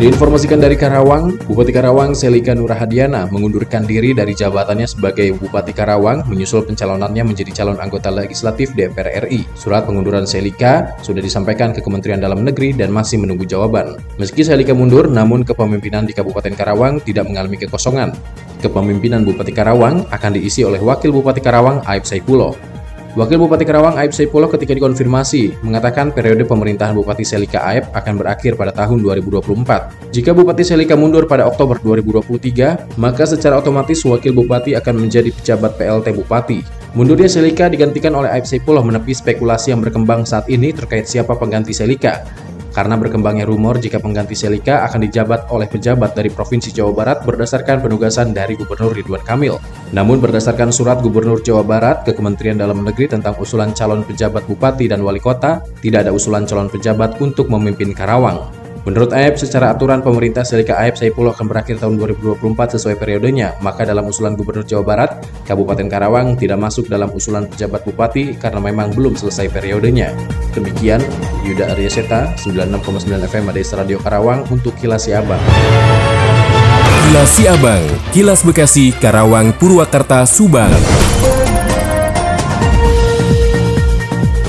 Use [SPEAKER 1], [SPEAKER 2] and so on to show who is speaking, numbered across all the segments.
[SPEAKER 1] Diinformasikan dari Karawang, Bupati Karawang Selika Nurahadiana mengundurkan diri dari jabatannya sebagai Bupati Karawang menyusul pencalonannya menjadi calon anggota legislatif DPR RI. Surat pengunduran Selika sudah disampaikan ke Kementerian Dalam Negeri dan masih menunggu jawaban. Meski Selika mundur, namun kepemimpinan di Kabupaten Karawang tidak mengalami kekosongan. Kepemimpinan Bupati Karawang akan diisi oleh Wakil Bupati Karawang Aib Saipulo. Wakil Bupati Karawang Aib Saipulo ketika dikonfirmasi mengatakan periode pemerintahan Bupati Selika Aib akan berakhir pada tahun 2024. Jika Bupati Selika mundur pada Oktober 2023, maka secara otomatis Wakil Bupati akan menjadi pejabat PLT Bupati. Mundurnya Selika digantikan oleh Aib Saipulo menepi spekulasi yang berkembang saat ini terkait siapa pengganti Selika karena berkembangnya rumor jika pengganti Selika akan dijabat oleh pejabat dari Provinsi Jawa Barat berdasarkan penugasan dari Gubernur Ridwan Kamil. Namun berdasarkan surat Gubernur Jawa Barat ke Kementerian Dalam Negeri tentang usulan calon pejabat bupati dan wali kota, tidak ada usulan calon pejabat untuk memimpin Karawang. Menurut AEP, secara aturan pemerintah Selika AEP Saipul akan berakhir tahun 2024 sesuai periodenya, maka dalam usulan Gubernur Jawa Barat, Kabupaten Karawang tidak masuk dalam usulan pejabat bupati karena memang belum selesai periodenya. Demikian, Yuda Aryaseta, 96,9 FM Adesa Radio Karawang untuk Kilas Siabang.
[SPEAKER 2] Kilas Siabang, Kilas Bekasi, Karawang, Purwakarta, Subang.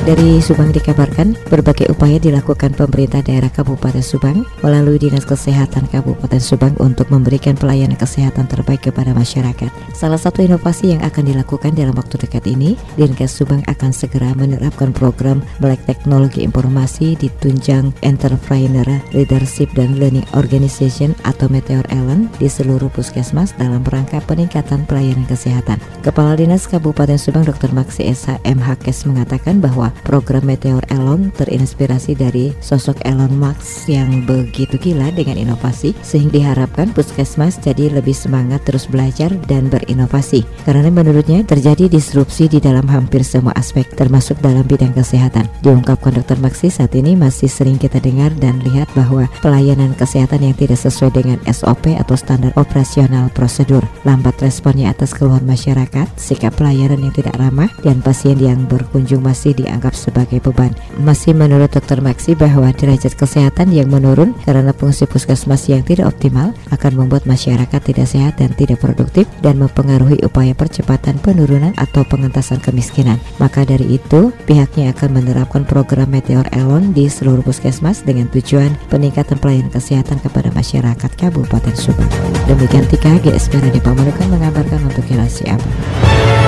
[SPEAKER 3] Dari Subang dikabarkan, berbagai upaya dilakukan pemerintah daerah Kabupaten Subang melalui Dinas Kesehatan Kabupaten Subang untuk memberikan pelayanan kesehatan terbaik kepada masyarakat. Salah satu inovasi yang akan dilakukan dalam waktu dekat ini, Dinkes Subang akan segera menerapkan program Black Teknologi Informasi di Tunjang Entrepreneur Leadership dan Learning Organization atau Meteor Ellen di seluruh puskesmas dalam rangka peningkatan pelayanan kesehatan. Kepala Dinas Kabupaten Subang Dr. Maksi Esa M. Hakes mengatakan bahwa program Meteor Elon terinspirasi dari sosok Elon Musk yang begitu gila dengan inovasi sehingga diharapkan puskesmas jadi lebih semangat terus belajar dan berinovasi karena menurutnya terjadi disrupsi di dalam hampir semua aspek termasuk dalam bidang kesehatan. Diungkapkan Dr. Maksi saat ini masih sering kita dengar dan lihat bahwa pelayanan kesehatan yang tidak sesuai dengan SOP atau standar operasional prosedur, lambat responnya atas keluhan masyarakat, sikap pelayanan yang tidak ramah, dan pasien yang berkunjung masih dianggap dianggap sebagai beban. Masih menurut Dr. Maxi bahwa derajat kesehatan yang menurun karena fungsi puskesmas yang tidak optimal akan membuat masyarakat tidak sehat dan tidak produktif dan mempengaruhi upaya percepatan penurunan atau pengentasan kemiskinan. Maka dari itu, pihaknya akan menerapkan program Meteor Elon di seluruh puskesmas dengan tujuan peningkatan pelayanan kesehatan kepada masyarakat Kabupaten Subang. Demikian Tika GSP Radio Pamanukan mengabarkan untuk Kilas Siabang.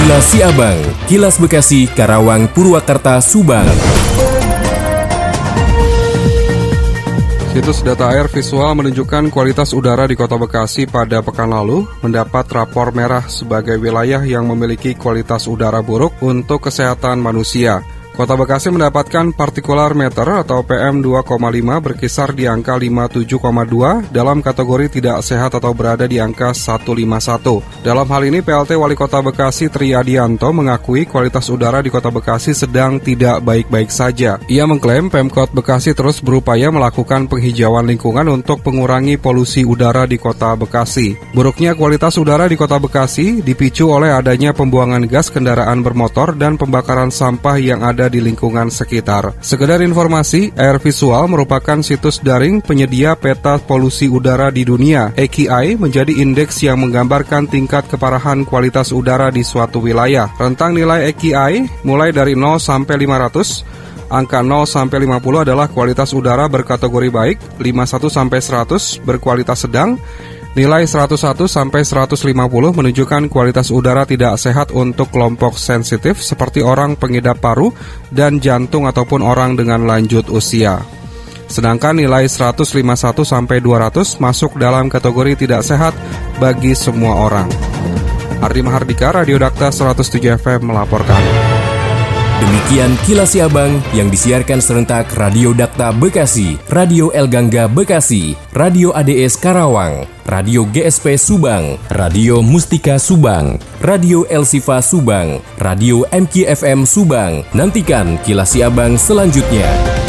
[SPEAKER 2] Kilas Siabang, Kilas Bekasi, Karawang, Purwakarta, Subang.
[SPEAKER 4] Situs data air visual menunjukkan kualitas udara di Kota Bekasi pada pekan lalu mendapat rapor merah sebagai wilayah yang memiliki kualitas udara buruk untuk kesehatan manusia. Kota Bekasi mendapatkan partikular meter atau PM 2,5 berkisar di angka 57,2 dalam kategori tidak sehat atau berada di angka 151. Dalam hal ini PLT Wali Kota Bekasi Tri Adianto mengakui kualitas udara di Kota Bekasi sedang tidak baik-baik saja. Ia mengklaim Pemkot Bekasi terus berupaya melakukan penghijauan lingkungan untuk mengurangi polusi udara di Kota Bekasi. Buruknya kualitas udara di Kota Bekasi dipicu oleh adanya pembuangan gas kendaraan bermotor dan pembakaran sampah yang ada di lingkungan sekitar. Sekedar informasi, Air Visual merupakan situs daring penyedia peta polusi udara di dunia. AQI menjadi indeks yang menggambarkan tingkat keparahan kualitas udara di suatu wilayah. Rentang nilai AQI mulai dari 0 sampai 500 Angka 0 sampai 50 adalah kualitas udara berkategori baik, 51 sampai 100 berkualitas sedang, Nilai 101 sampai 150 menunjukkan kualitas udara tidak sehat untuk kelompok sensitif seperti orang pengidap paru dan jantung ataupun orang dengan lanjut usia. Sedangkan nilai 151 sampai 200 masuk dalam kategori tidak sehat bagi semua orang. Ardi Mahardika, Radio Dakta 107 FM melaporkan.
[SPEAKER 2] Demikian kilas Abang yang disiarkan serentak Radio Dakta Bekasi, Radio El Gangga Bekasi, Radio ADS Karawang, Radio GSP Subang, Radio Mustika Subang, Radio El Sifa Subang, Radio MKFM Subang. Nantikan kilas Abang selanjutnya.